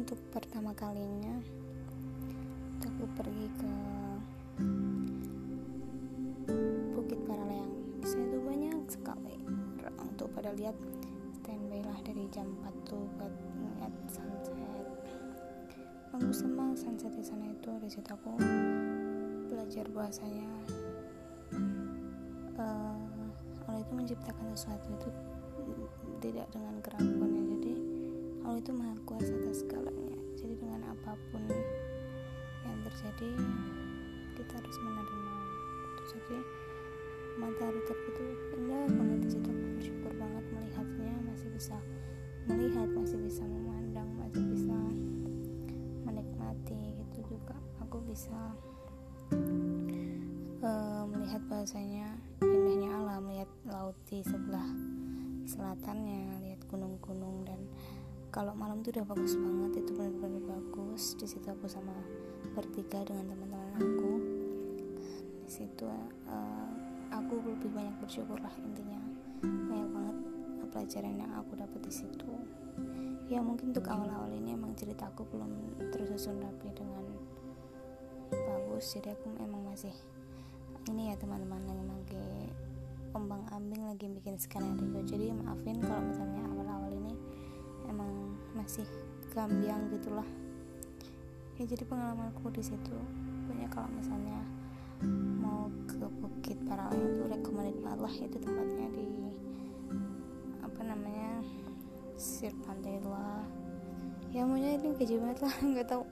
untuk pertama kalinya. Aku pergi ke Bukit Paraleang. Di sana itu banyak sekali orang tuh pada lihat standby lah dari jam 4 tuh buat ngeliat sunset. Bagus sama sunset di sana itu di situ aku belajar bahasanya. Uh, Allah itu menciptakan sesuatu itu tidak dengan keraguan Allah itu maha kuasa atas segalanya. Jadi dengan apa pun yang terjadi kita harus menerima. Itu jadi matahari terbit itu indah banget di situ. Aku bersyukur banget melihatnya. Masih bisa melihat masih bisa memandang masih bisa menikmati gitu juga. Aku bisa uh, melihat bahasanya indahnya alam. Melihat laut di sebelah selatannya lihat gunung-gunung dan kalau malam tuh udah bagus banget itu benar-benar bagus. Di situ aku sama bertiga dengan teman-teman aku. Di situ uh, aku lebih banyak bersyukur lah intinya. Banyak banget pelajaran yang aku dapat di situ. Ya mungkin untuk awal-awal ini emang cerita aku belum tersusun rapi dengan bagus. Jadi aku emang masih ini ya teman-teman yang lagi ombang ambing lagi bikin skenario. Jadi maafin kalau misalnya masih gambiang gitulah. Ya jadi pengalamanku di situ banyak kalau misalnya mau ke Bukit Parawan itu rekomendasi Allah itu tempatnya di apa namanya sir pantai lah ya maunya ini keji banget lah nggak tahu